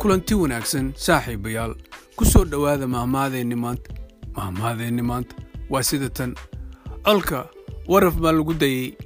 kulanti wanaagsan saaxiibayaal ku soo dhowaada mahmaadeenni maanta. Mahmaadeenni maanta. Waa sida tan. Colka waraf baa lagu dayey